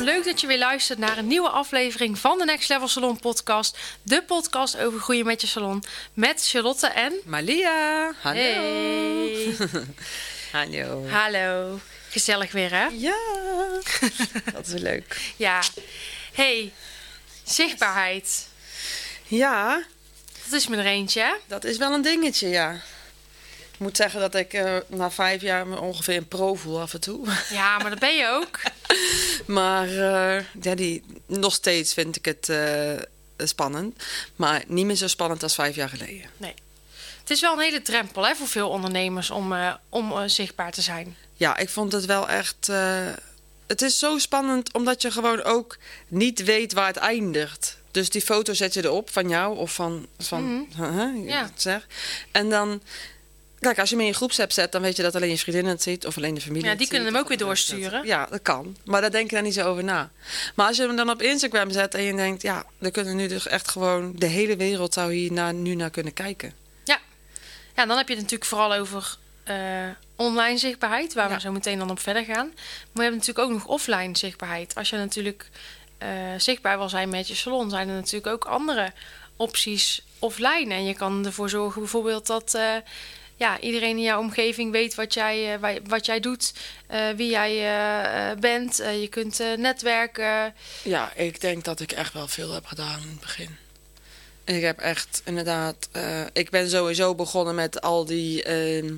Leuk dat je weer luistert naar een nieuwe aflevering van de Next Level Salon podcast. De podcast over groeien met je salon. Met Charlotte en... Malia, hallo. Hey. Hallo. Hallo. Gezellig weer, hè? Ja, dat is leuk. Ja. Hey, zichtbaarheid. Ja, Dat is me er eentje, hè? dat is wel een dingetje, ja. Moet zeggen dat ik eh, na vijf jaar me ongeveer een pro voel af en toe. Ja, maar dat ben je ook. Maar eh, ja, die, nog steeds vind ik het eh, spannend. Maar niet meer zo spannend als vijf jaar geleden. Nee. Het is wel een hele drempel, hè, voor veel ondernemers om, om zichtbaar te zijn. Ja, ik vond het wel echt... het is zo spannend omdat je gewoon ook niet weet waar het eindigt. Dus die foto zet je erop van jou of van... van huh, Ja. zeg. En dan... Kijk, als je hem in je groepsapp zet, dan weet je dat alleen je vriendin het ziet of alleen de familie. Ja, die kunnen ziet, hem ook weer doorsturen. Ja, dat kan. Maar daar denk je dan niet zo over na. Maar als je hem dan op Instagram zet en je denkt, ja, dan kunnen nu dus echt gewoon de hele wereld zou hier naar, nu naar kunnen kijken. Ja. Ja, dan heb je het natuurlijk vooral over eh, online zichtbaarheid, waar Ja. we zo meteen dan op verder gaan. Maar je hebt natuurlijk ook nog offline zichtbaarheid. Als je natuurlijk eh, zichtbaar wil zijn met je salon, zijn er natuurlijk ook andere opties offline. En je kan ervoor zorgen bijvoorbeeld dat eh, ja, iedereen in jouw omgeving weet wat jij, eh, wa- wat jij doet, eh, wie jij eh, bent. Je kunt netwerken. Ja, ik denk dat ik echt wel veel heb gedaan in het begin. Ik heb echt inderdaad. ik ben sowieso begonnen met al die ehm,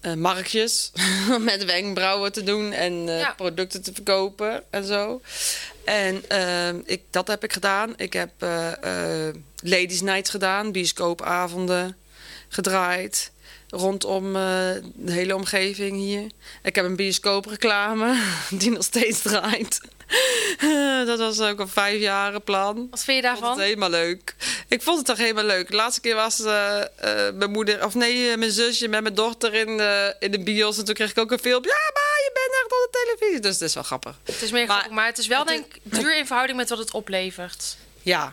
eh, marktjes. met wenkbrauwen te doen en Ja. producten te verkopen en zo. En ehm, ik, dat heb ik gedaan. Ik heb Ladies Night gedaan, bioscoopavonden gedraaid. Rondom eh, de hele omgeving hier. Ik heb een bioscoopreclame die nog steeds draait. dat was ook een vijfjaren plan. Wat vind je Ik vond het daarvan? helemaal leuk. Ik vond het toch helemaal leuk. De laatste keer was eh, eh, mijn moeder, of nee, mijn zusje met mijn dochter in de, in de bios. En toen kreeg ik ook een filmpje. Ja, maar je bent echt op de televisie. Dus dat is wel grappig. Het is meer Maar- grappig, maar het is wel het denk ik duur in verhouding met wat het oplevert. Ja,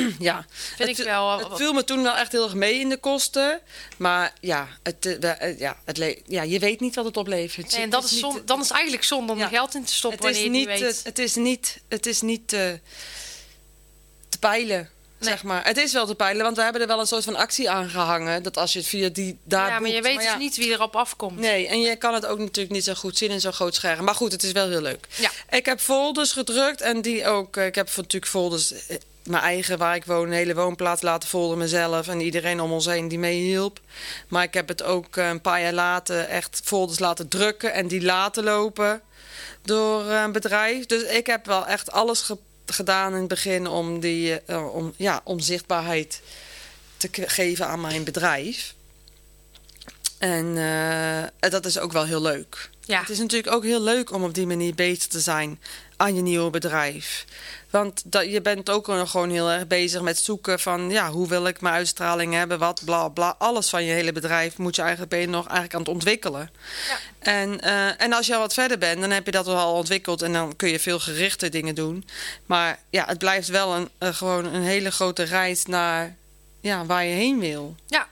ja. Vind ik het, wel. Het viel me toen wel echt heel erg mee in de kosten. Maar ja, het, eh, eh, ja, het ja je weet niet wat het oplevert. En dat is is niet- zon, dan is eigenlijk zonde om Ja. er geld in te stoppen het is wanneer niet, het niet weet. eh, het is niet, het is niet te peilen. Nee. Zeg maar. Het is wel te peilen, want we hebben er wel een soort van actie aan gehangen. Dat als je het via die daar ja, maar je weet maar dus niet wie erop afkomt. Nee, en je kan het ook natuurlijk niet zo goed zien in zo'n groot scherm. Maar goed, het is wel heel leuk. Ja. Ik heb folders gedrukt en die ook. eh, Ik heb natuurlijk folders, eh, mijn eigen waar ik woon, een hele woonplaats laten folderen mezelf. En iedereen om ons heen die meehielp. Maar ik heb het ook eh, een paar jaar later echt folders laten drukken en die laten lopen door een bedrijf. Dus ik heb wel echt alles ge- gedaan in het begin om, die, eh, om, ja, om zichtbaarheid te geven aan mijn bedrijf. En eh, dat is ook wel heel leuk. Ja. Het is natuurlijk ook heel leuk om op die manier bezig te zijn aan je nieuwe bedrijf. Want dat, je bent ook nog gewoon heel erg bezig met zoeken van... ja, hoe wil ik mijn uitstraling hebben, wat, bla, bla. Alles van je hele bedrijf moet je eigenlijk, ben je nog eigenlijk aan het ontwikkelen. Ja. En, eh, en als je al wat verder bent, dan heb je dat al ontwikkeld... en dan kun je veel gerichte dingen doen. Maar ja, het blijft wel een, eh, gewoon een hele grote reis naar ja, waar je heen wil. Ja,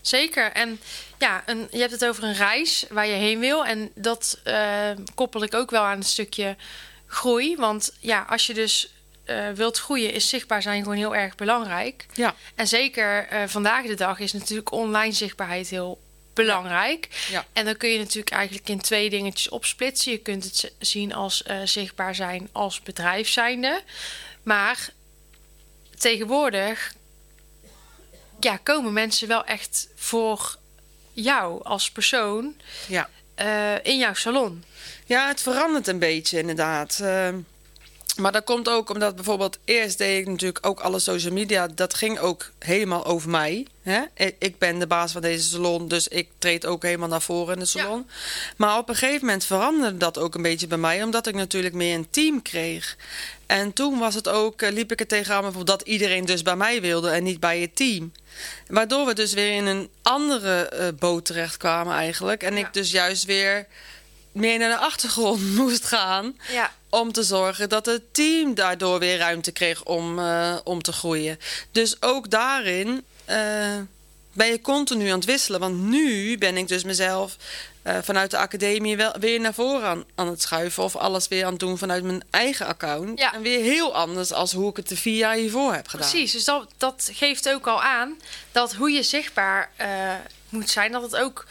zeker. En ja, een, je hebt het over een reis waar je heen wil. En dat eh, koppel ik ook wel aan een stukje groei. Want ja, als je dus eh, wilt groeien, is zichtbaar zijn gewoon heel erg belangrijk. Ja, En zeker eh, vandaag de dag is natuurlijk online zichtbaarheid heel belangrijk. Ja. En dan kun je natuurlijk eigenlijk in twee dingetjes opsplitsen. Je kunt het zien als zichtbaar zijn als bedrijf zijnde. Maar tegenwoordig ja, komen mensen wel echt voor jou als persoon ja. eh, in jouw salon. Ja, het verandert een beetje inderdaad. Ehm, Maar dat komt ook omdat bijvoorbeeld eerst deed ik natuurlijk ook alle social media. Dat ging ook helemaal over mij. Hè? Ik- Ik ben de baas van deze salon, dus ik treed ook helemaal naar voren in de salon. Maar op een gegeven moment veranderde dat ook een beetje bij mij, omdat ik natuurlijk meer een team kreeg. En toen was het ook, eh, liep ik er tegenaan bijvoorbeeld dat iedereen dus bij mij wilde en niet bij het team. Waardoor we dus weer in een andere eh, boot terecht kwamen eigenlijk. En Ja. ik dus juist weer meer naar de achtergrond moest gaan Ja, om te zorgen dat het team daardoor weer ruimte kreeg om, eh, om te groeien. Dus ook daarin ben je continu aan het wisselen. Want nu ben ik dus mezelf eh, vanuit de academie wel weer naar voren aan, aan het schuiven. Of alles weer aan het doen vanuit mijn eigen account. Ja. En weer heel anders als hoe ik het de vier jaar hiervoor heb gedaan. precies. Dus dat, dat geeft ook al aan dat hoe je zichtbaar eh, moet zijn, dat het ook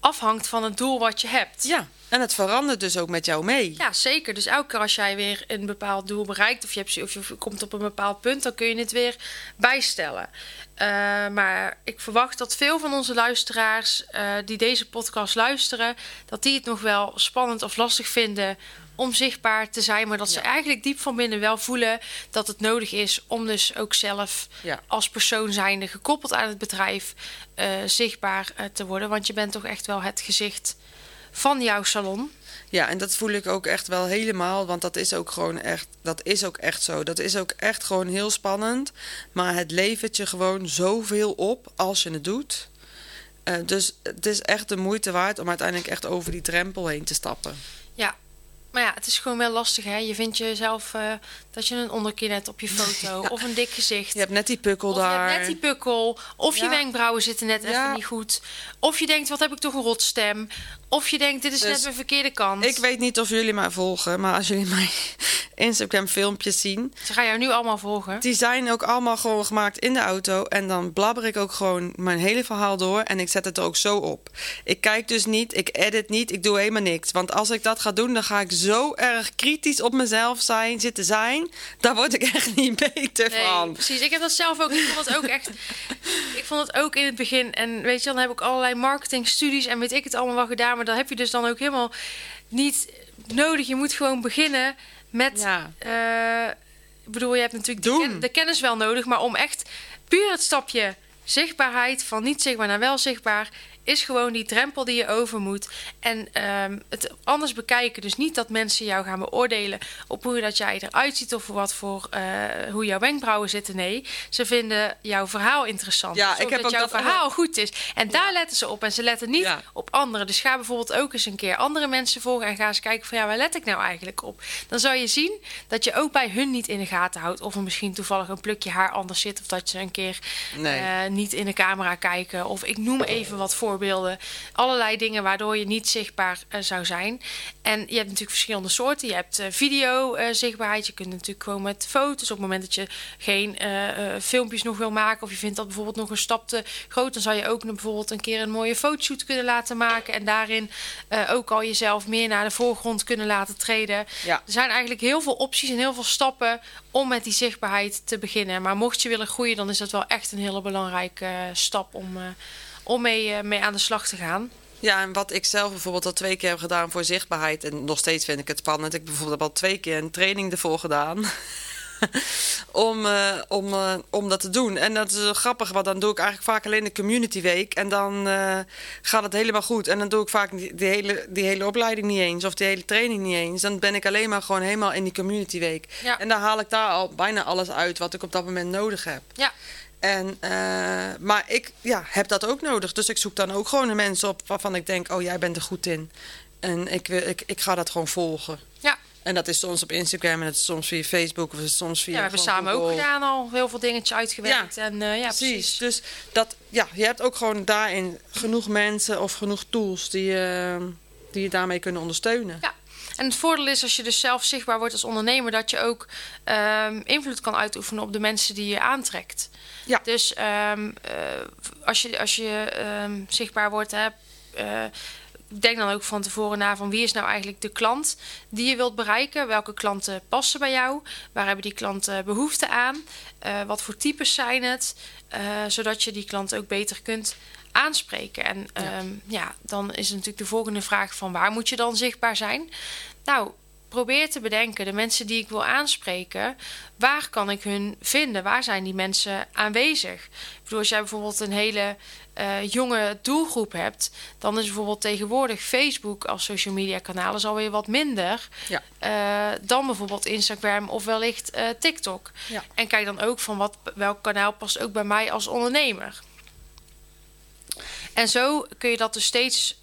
afhangt van het doel wat je hebt. Ja, en het verandert dus ook met jou mee. Ja, zeker. Dus elke keer als jij weer een bepaald doel bereikt of je, hebt, of je komt op een bepaald punt, dan kun je het weer bijstellen. Eh, maar ik verwacht dat veel van onze luisteraars eh, die deze podcast luisteren, dat die het nog wel spannend of lastig vinden om zichtbaar te zijn, maar dat ze Ja. eigenlijk diep van binnen wel voelen dat het nodig is om dus ook zelf Ja. als persoon zijnde gekoppeld aan het bedrijf eh, zichtbaar te worden. Want je bent toch echt wel het gezicht van jouw salon. Ja, en dat voel ik ook echt wel helemaal. Want dat is ook gewoon echt, dat is ook echt zo. Dat is ook echt gewoon heel spannend. Maar het levert je gewoon zoveel op als je het doet. Eh, dus het is echt de moeite waard om uiteindelijk echt over die drempel heen te stappen. Ja, maar ja, het is gewoon wel lastig, hè? Je vindt jezelf eh, dat je een onderkin hebt op je foto, of een dik gezicht. Je hebt net die pukkel of je daar. hebt net die pukkel, of je wenkbrauwen zitten net Ja. even niet goed. Of je denkt, wat heb ik toch een rotstem. Of je denkt, dit is Dus net mijn verkeerde kant. Ik weet niet of jullie mij volgen, maar als jullie mijn Instagram filmpjes zien, Ze gaan jou nu allemaal volgen. die zijn ook allemaal gewoon gemaakt in de auto. En dan blabber ik ook gewoon mijn hele verhaal door en ik zet het er ook zo op. Ik kijk dus niet, ik edit niet, ik doe helemaal niks. Want als ik dat ga doen, dan ga ik zo erg kritisch op mezelf zijn, zitten zijn. Daar word ik echt niet beter Nee, van. precies. Ik heb dat zelf ook. Ik vond het ook echt. Ik vond het ook in het begin. En weet je, dan heb ik allerlei marketingstudies en weet ik het allemaal wel gedaan. Maar dan heb je dus dan ook helemaal niet nodig. Je moet gewoon beginnen met. Ja. eh, ik bedoel, je hebt natuurlijk de, ken- de kennis wel nodig. Maar om echt puur het stapje zichtbaarheid van niet zichtbaar naar wel zichtbaar. Is gewoon die drempel die je over moet. En ehm, het anders bekijken. Dus niet dat mensen jou gaan beoordelen op hoe dat jij eruit ziet of wat voor eh, hoe jouw wenkbrauwen zitten. Nee, ze vinden jouw verhaal interessant. Ja, ik heb dat jouw dat verhaal goed is. En daar letten ze op. En ze letten niet Ja. op anderen. Dus ga bijvoorbeeld ook eens een keer andere mensen volgen en ga eens kijken van ja, waar let ik nou eigenlijk op? Dan zal je zien dat je ook bij hun niet in de gaten houdt. Of er misschien toevallig een plukje haar anders zit. Of dat ze een keer Nee. eh, niet in de camera kijken. Of ik noem even wat voorbeelden. Allerlei dingen waardoor je niet zichtbaar eh, zou zijn. En je hebt natuurlijk verschillende soorten. Je hebt eh, video eh, zichtbaarheid. Je kunt natuurlijk gewoon met foto's. Op het moment dat je geen filmpjes nog wil maken. Of je vindt dat bijvoorbeeld nog een stap te groot. Dan zou je ook nog bijvoorbeeld een keer een mooie fotoshoot kunnen laten maken. En daarin ook al jezelf meer naar de voorgrond kunnen laten treden. Ja. Er zijn eigenlijk heel veel opties en heel veel stappen om met die zichtbaarheid te beginnen. Maar mocht je willen groeien, dan is dat wel echt een hele belangrijke stap om, om mee, eh, mee aan de slag te gaan. Ja, en wat ik zelf bijvoorbeeld al twee keer heb gedaan voor zichtbaarheid. En nog steeds vind ik het spannend. Ik heb bijvoorbeeld al twee keer een training ervoor gedaan. om, eh, om, eh, om dat te doen. En dat is wel grappig, want dan doe ik eigenlijk vaak alleen de community week. En dan gaat het helemaal goed. En dan doe ik vaak die, die hele, die hele opleiding niet eens. Of die hele training niet eens. Dan ben ik alleen maar gewoon helemaal in die community week. Ja. En dan haal ik daar al bijna alles uit wat ik op dat moment nodig heb. Ja, En, eh, maar ik ja, heb dat ook nodig. Dus ik zoek dan ook gewoon de mensen op waarvan ik denk: oh, jij bent er goed in. En ik, wil- ik, ik ga dat gewoon volgen. ja. En dat is soms op Instagram en dat is soms via Facebook of het is soms via. ja we hebben samen ook gedaan al heel veel dingetjes uitgewerkt. Ja, en, eh, ja, Precies. precies. Dus dat, ja, je hebt ook gewoon daarin genoeg mensen of genoeg tools die, eh, die je daarmee kunnen ondersteunen. Ja. En het voordeel is als je dus zelf zichtbaar wordt als ondernemer, dat je ook ehm, invloed kan uitoefenen op de mensen die je aantrekt. Ja. Dus ehm, eh, als je, als je ehm, zichtbaar wordt, hè, eh, denk dan ook van tevoren na van wie is nou eigenlijk de klant die je wilt bereiken. Welke klanten passen bij jou? Waar hebben die klanten behoefte aan? Eh, wat voor types zijn het? Zodat je die klant ook beter kunt aanspreken. En Ja. ja. ja, dan is natuurlijk de volgende vraag van waar moet je dan zichtbaar zijn? Nou, probeer te bedenken, de mensen die ik wil aanspreken, waar kan ik hun vinden? Waar zijn die mensen aanwezig? Ik bedoel, als jij bijvoorbeeld een hele eh, jonge doelgroep hebt, dan is bijvoorbeeld tegenwoordig Facebook als social media kanaal is alweer wat minder Ja. eh, dan bijvoorbeeld Instagram of wellicht eh, TikTok. Ja. En kijk dan ook van wat, welk kanaal past ook bij mij als ondernemer. En zo kun je dat dus steeds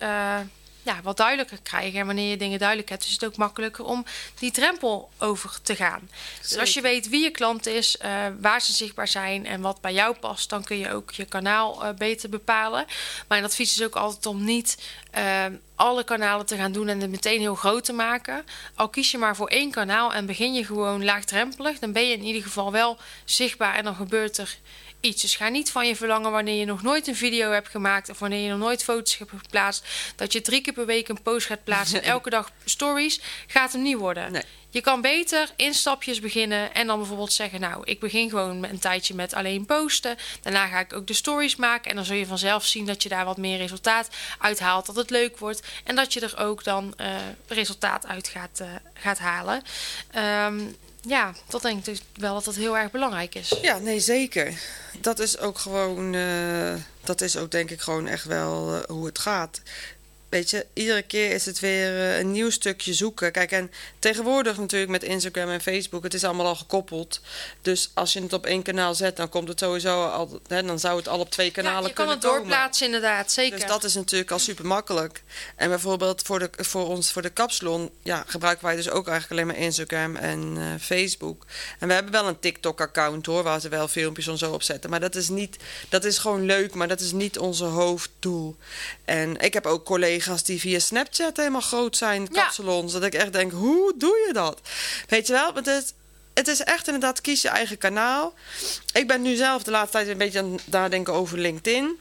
ja, wat duidelijker krijgen. En wanneer je dingen duidelijk hebt, is het ook makkelijker om die drempel over te gaan. Dus als je weet wie je klant is, eh, waar ze zichtbaar zijn en wat bij jou past, dan kun je ook je kanaal eh, beter bepalen. Mijn advies is ook altijd om niet eh, alle kanalen te gaan doen en het meteen heel groot te maken. Al kies je maar voor één kanaal en begin je gewoon laagdrempelig, dan ben je in ieder geval wel zichtbaar en dan gebeurt er iets. Dus ga niet van je verlangen wanneer je nog nooit een video hebt gemaakt of wanneer je nog nooit foto's hebt geplaatst, dat je drie keer per week een post gaat plaatsen en elke dag stories. Gaat hem niet worden. Nee. Je kan beter in stapjes beginnen en dan bijvoorbeeld zeggen: Nou, ik begin gewoon een tijdje met alleen posten. Daarna ga ik ook de stories maken. En dan zul je vanzelf zien dat je daar wat meer resultaat uit haalt. Dat het leuk wordt. En dat je er ook dan eh, resultaat uit gaat, eh, gaat halen. Ehm, ja, dat denk ik dus wel dat dat heel erg belangrijk is. Ja, nee, zeker. Dat is ook gewoon, eh, dat is ook denk ik gewoon echt wel eh, hoe het gaat. Weet je, iedere keer is het weer eh, een nieuw stukje zoeken. Kijk, en tegenwoordig natuurlijk met Instagram en Facebook, het is allemaal al gekoppeld. Dus als je het op één kanaal zet, dan komt het sowieso al, hè, dan zou het al op twee kanalen Ja, je kan kunnen het komen. doorplaatsen, inderdaad. Zeker. Dus dat is natuurlijk al super makkelijk. En bijvoorbeeld voor, de, voor ons, voor de kapsalon, ja, gebruiken wij dus ook eigenlijk alleen maar Instagram en eh, Facebook. En we hebben wel een TikTok-account hoor, waar ze wel filmpjes en zo op zetten. Maar dat is niet, dat is gewoon leuk, maar dat is niet onze hoofddoel. En ik heb ook collega's die via Snapchat helemaal groot zijn, Ja. kapsalons. Dat ik echt denk, hoe doe je dat? Weet je wel, want het, het is echt inderdaad, kies je eigen kanaal. Ik ben nu zelf de laatste tijd een beetje aan het nadenken over LinkedIn.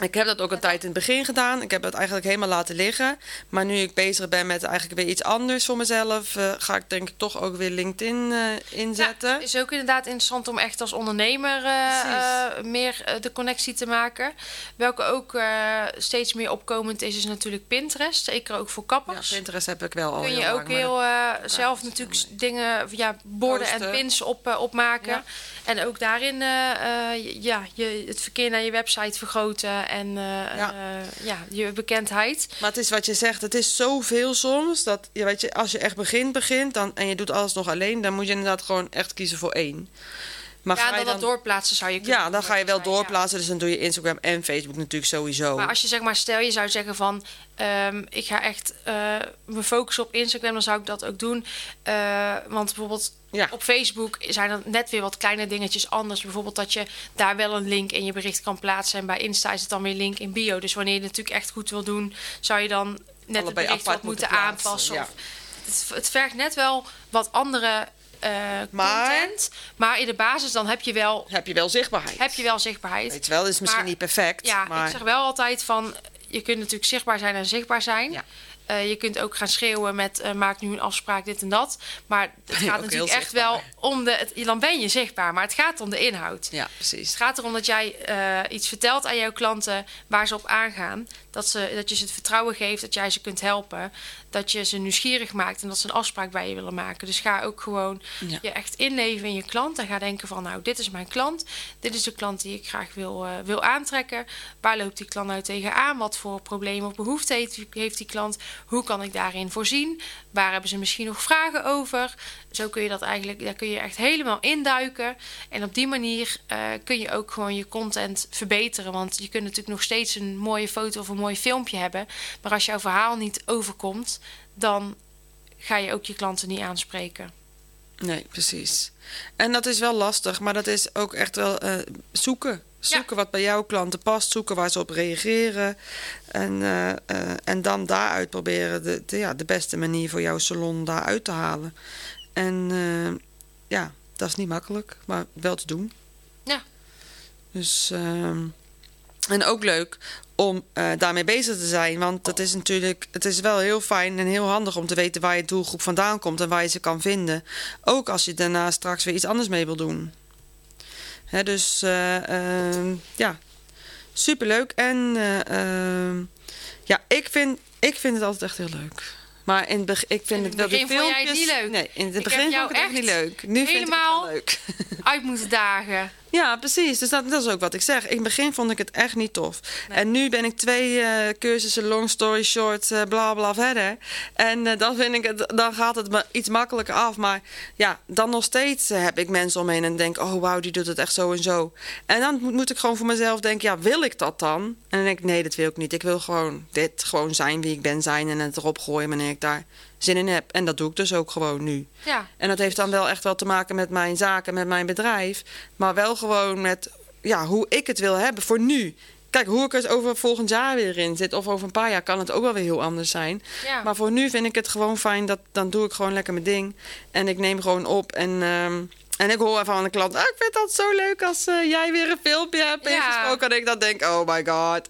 Ik heb dat ook een tijd in het begin gedaan. Ik heb het eigenlijk helemaal laten liggen. Maar nu ik bezig ben met eigenlijk weer iets anders voor mezelf, eh, ga ik denk ik toch ook weer LinkedIn eh, inzetten. Ja, is ook inderdaad interessant om echt als ondernemer eh, meer de connectie te maken. Welke ook steeds meer opkomend is, is natuurlijk Pinterest. Zeker ook voor Ja, kappers. Pinterest heb ik wel al Kun je ook heel zelf natuurlijk dingen, ja, borden en pins op, opmaken. Ja. En ook daarin ja, je, het verkeer naar je website vergroten en eh, Ja. eh, ja, je bekendheid. Maar het is wat je zegt, het is zoveel soms. Dat je weet je, als je echt begint, begint dan, en je doet alles nog alleen, dan moet je inderdaad gewoon echt kiezen voor één. Maar ja, ga je dan dat doorplaatsen zou je kunnen ja, dan ga je wel ja. doorplaatsen. Dus dan doe je Instagram en Facebook natuurlijk sowieso. Maar als je zeg maar, stel je zou zeggen van, ehm, ik ga echt eh, me focussen op Instagram, dan zou ik dat ook doen. Eh, want bijvoorbeeld Ja. op Facebook zijn er net weer wat kleine dingetjes anders. Bijvoorbeeld dat je daar wel een link in je bericht kan plaatsen. En bij Insta is het dan weer link in bio. Dus wanneer je het natuurlijk echt goed wil doen, zou je dan net het Allebei bericht wat moeten aanpassen. ja. Of, het, het vergt net wel wat andere eh, Maar- content. Maar in de basis dan heb je wel, heb je wel zichtbaarheid. heb je wel zichtbaarheid. Weet je wel, dat is misschien Maar- niet perfect. Ja, maar ik zeg wel altijd van... Je kunt natuurlijk zichtbaar zijn en zichtbaar zijn. Ja. Eh, je kunt ook gaan schreeuwen met eh, maak nu een afspraak, dit en dat. Maar het gaat natuurlijk echt wel om de... Het, dan ben je zichtbaar, maar het gaat om de inhoud. ja, precies. Het gaat erom dat jij eh, iets vertelt aan jouw klanten waar ze op aangaan. Dat, ze, dat je ze het vertrouwen geeft, dat jij ze kunt helpen. Dat je ze nieuwsgierig maakt en dat ze een afspraak bij je willen maken. Dus ga ook gewoon Ja. je echt inleven in je klant. En ga denken van, nou, dit is mijn klant. Dit is de klant die ik graag wil, wil aantrekken. Waar loopt die klant nou tegenaan? Wat voor problemen of behoeften heeft, heeft die klant? Hoe kan ik daarin voorzien? Waar hebben ze misschien nog vragen over? Zo kun je dat eigenlijk, daar kun je echt helemaal induiken. En op die manier eh, kun je ook gewoon je content verbeteren. Want je kunt natuurlijk nog steeds een mooie foto of een mooi filmpje hebben. Maar als jouw verhaal niet overkomt, dan ga je ook je klanten niet aanspreken. Nee, precies. En dat is wel lastig, maar dat is ook echt wel eh, zoeken. Zoeken wat bij jouw klanten past, zoeken waar ze op reageren. En, eh, eh, en dan daaruit proberen de, de, ja, de beste manier voor jouw salon daaruit te halen. En eh, ja, dat is niet makkelijk, maar wel te doen. Ja. Dus, en ook leuk om daarmee bezig te zijn. Want het is natuurlijk, het is wel heel fijn en heel handig om te weten waar je doelgroep vandaan komt en waar je ze kan vinden. Ook als je daarna straks weer iets anders mee wil doen. Dus eh, ehm, ja, superleuk. En eh, ehm, ja, ik vind, ik vind het altijd echt heel leuk. Maar in het begin, ik vind In het wel begin de vond jij het filmpjes... niet leuk? Nee, in het Ik begin vond jou ik het echt niet leuk. Nu helemaal- vind ik het wel leuk. Uit moeten dagen. Ja, precies. Dus dat, dat is ook wat ik zeg. In het begin vond ik het echt niet tof. En nu ben ik twee eh, cursussen long story short, eh bla bla verder. En eh, dan vind ik het, dan gaat het me iets makkelijker af. Maar ja, dan nog steeds heb ik mensen omheen en denk, oh wauw, die doet het echt zo en zo. En dan moet, moet ik gewoon voor mezelf denken, ja, wil ik dat dan? En dan denk ik, nee, dat wil ik niet. Ik wil gewoon dit gewoon zijn wie ik ben zijn en het erop gooien wanneer ik daar zin in heb. En dat doe ik dus ook gewoon nu. Ja, En dat heeft dan wel echt wel te maken met mijn zaken, met mijn bedrijf. Maar wel gewoon met ja, hoe ik het wil hebben voor nu. Kijk, hoe ik er over volgend jaar weer in zit, of over een paar jaar, kan het ook wel weer heel anders zijn. ja. Maar voor nu vind ik het gewoon fijn, dat, dan doe ik gewoon lekker mijn ding. En ik neem gewoon op. En, ehm, en ik hoor van de klant, ah, ik vind dat zo leuk als eh, jij weer een filmpje hebt Ja. ingesproken. En ik dan denk, oh my god.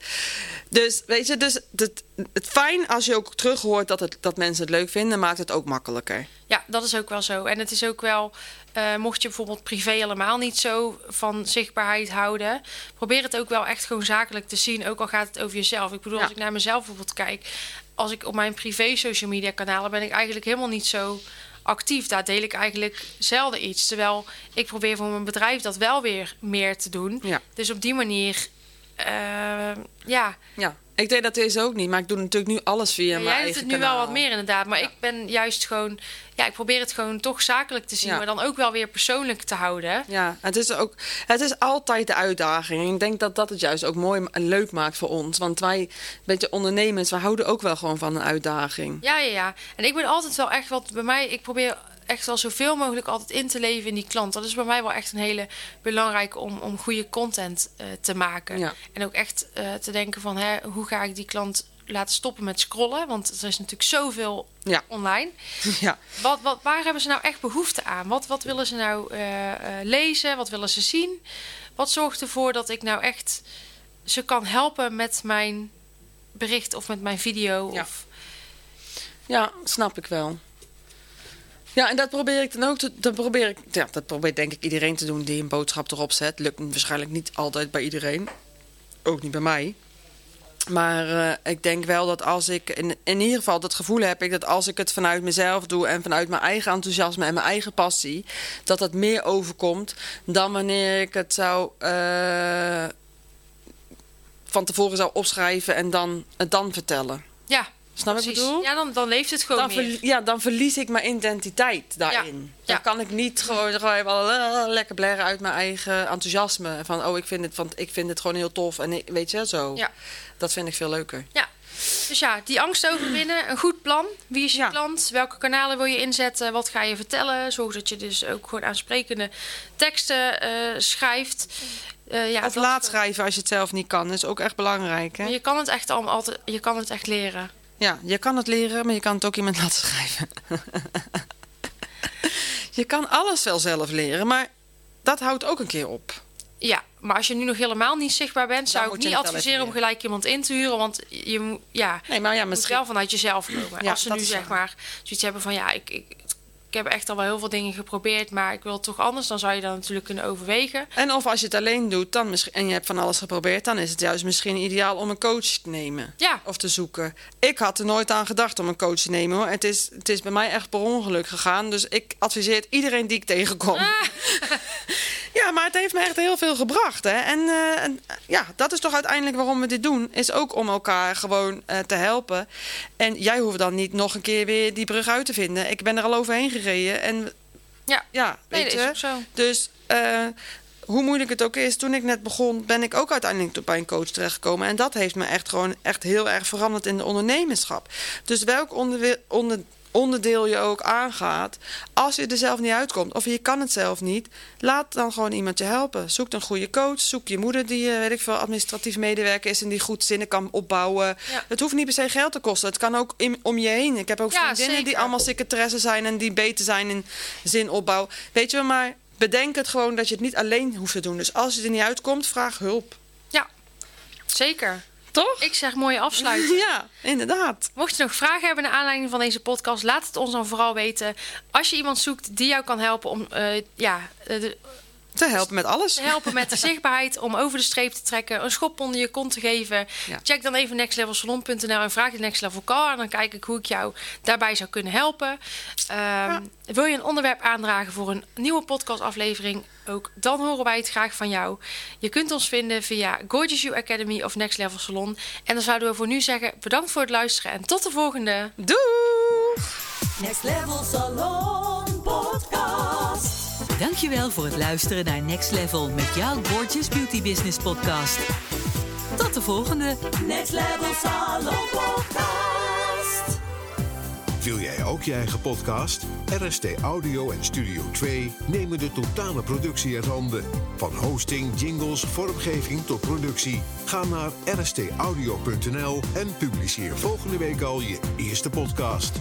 Dus weet je, dus het, het fijn als je ook terug hoort dat, het, dat mensen het leuk vinden, maakt het ook makkelijker. Ja, dat is ook wel zo. En het is ook wel, eh, mocht je bijvoorbeeld privé helemaal niet zo van zichtbaarheid houden, probeer het ook wel echt gewoon zakelijk te zien, ook al gaat het over jezelf. Ik bedoel, Ja. als ik naar mezelf bijvoorbeeld kijk, als ik op mijn privé social media kanalen ben ik eigenlijk helemaal niet zo actief. Daar deel ik eigenlijk zelden iets. Terwijl ik probeer voor mijn bedrijf dat wel weer meer te doen. Ja. Dus op die manier, eh, ja, Ja, ik deed dat deze ook niet, maar ik doe natuurlijk nu alles via Ja, mijn jij doet eigen het nu wel wat meer inderdaad. Maar Ja. ik ben juist gewoon... Ja, ik probeer het gewoon toch zakelijk te zien. Ja. Maar dan ook wel weer persoonlijk te houden. Ja, het is, ook, het is altijd de uitdaging. En ik denk dat dat het juist ook mooi en leuk maakt voor ons. Want wij, een beetje ondernemers, we houden ook wel gewoon van een uitdaging. Ja, ja, ja. En ik ben altijd wel echt wat... Bij mij, ik probeer echt wel zoveel mogelijk altijd in te leven in die klant. Dat is bij mij wel echt een hele belangrijke om, om goede content eh, te maken. Ja. En ook echt eh, te denken van... Hè, hoe ga ik die klant laten stoppen met scrollen? Want er is natuurlijk zoveel Ja. online. ja. Wat, wat, waar hebben ze nou echt behoefte aan? Wat, wat willen ze nou eh, lezen? Wat willen ze zien? Wat zorgt ervoor dat ik nou echt ze kan helpen met mijn bericht of met mijn video? Ja. Of, ja, snap ik wel. Ja, en dat probeer ik dan ook te, dat probeer ik, ja, dat probeert denk ik iedereen te doen die een boodschap erop zet. Lukt waarschijnlijk niet altijd bij iedereen. Ook niet bij mij. Maar eh, ik denk wel dat als ik in, in ieder geval het gevoel heb ik dat als ik het vanuit mezelf doe en vanuit mijn eigen enthousiasme en mijn eigen passie, dat dat meer overkomt dan wanneer ik het zou eh, van tevoren zou opschrijven en dan het dan vertellen. ja, Snap wat ik precies. bedoel? Ja, dan, dan leeft het gewoon dan, meer. ja, dan verlies ik mijn identiteit daarin. Ja. Dan kan ik niet gewoon, eh, lekker blaren uit mijn eigen enthousiasme. Van, oh, ik vind het, want ik vind het gewoon heel tof. En ik- weet je, zo. Ja. Dat vind ik veel leuker. Ja. Dus ja, die angst overwinnen, een goed plan. Wie is je Ja. klant? Welke kanalen wil je inzetten? Wat ga je vertellen? Zorg dat je dus ook gewoon aansprekende teksten eh, schrijft. Eh, ja, of laat schrijven als je het zelf niet kan. Dat is ook echt belangrijk. Hè? Je kan het echt allemaal altijd, je kan het echt leren. Ja, je kan het leren, maar je kan het ook iemand laten schrijven. je kan alles wel zelf leren, maar dat houdt ook een keer op. Ja, maar als je nu nog helemaal niet zichtbaar bent, zou ik niet even om gelijk iemand in te huren. Want je moet, ja, Nee, maar ja, het moet misschien... wel vanuit jezelf komen. Ja, als ze nu zeg waar. maar zoiets hebben van ja, ik, ik, ik heb echt al wel heel veel dingen geprobeerd, maar ik wil het toch anders, dan zou je dat natuurlijk kunnen overwegen. En of als je het alleen doet dan misschien, en je hebt van alles geprobeerd... dan is het juist misschien ideaal om een coach te nemen. Ja, Of te zoeken. Ik had er nooit aan gedacht om een coach te nemen hoor. Het is, het is bij mij echt per ongeluk gegaan. Dus ik adviseer iedereen die ik tegenkom. ja, maar het heeft me echt heel veel gebracht. Hè? En, eh, en, eh, ja, dat is toch uiteindelijk waarom we dit doen. Is ook om elkaar gewoon eh, te helpen. En jij hoeft dan niet nog een keer weer die brug uit te vinden. Ik ben er al overheen gereden. En ja. ja, weet je. zo. Dus hoe moeilijk het ook is, toen ik net begon, ben ik ook uiteindelijk bij een coach terechtgekomen. En dat heeft me echt gewoon echt heel erg veranderd in de ondernemerschap. Dus welk onderwe- onder, onderdeel je ook aangaat, als je er zelf niet uitkomt of je kan het zelf niet, laat dan gewoon iemand je helpen. Zoek een goede coach, zoek je moeder die, eh, weet ik veel, administratief medewerker is en die goed zinnen kan opbouwen. Ja. Het hoeft niet per se geld te kosten. Het kan ook in- om je heen. Ik heb ook Ja, vriendinnen die allemaal secretaresse zijn en die beter zijn in zinopbouw. Weet je wel, maar bedenk het gewoon dat je het niet alleen hoeft te doen. Dus als je er niet uitkomt, vraag hulp. Ja, zeker. Toch? Ik zeg mooie afsluiting. Ja, inderdaad. Mocht je nog vragen hebben naar aanleiding van deze podcast, laat het ons dan vooral weten. Als je iemand zoekt die jou kan helpen om, eh, ja, eh, de- Te helpen met alles. te helpen met de zichtbaarheid om over de streep te trekken, een schop onder je kont te geven. Ja. Check dan even nextlevelsalon.nl en vraag de Next Level Call. En dan kijk ik hoe ik jou daarbij zou kunnen helpen. Ehm, Wil je een onderwerp aandragen voor een nieuwe podcastaflevering? Ook dan horen wij het graag van jou. Je kunt ons vinden via Gorgeous You Academy of Next Level Salon. En dan zouden we voor nu zeggen bedankt voor het luisteren en tot de volgende. Doei! Next Level Salon. Dankjewel voor het luisteren naar Next Level met jouw Gorgeous Beauty Business podcast. Tot de volgende! Next Level Salon Podcast. Wil jij ook je eigen podcast? RST Audio en Studio 2 nemen de totale productie uit handen. Van hosting, jingles, vormgeving tot productie. Ga naar rstaudio.nl en publiceer volgende week al je eerste podcast.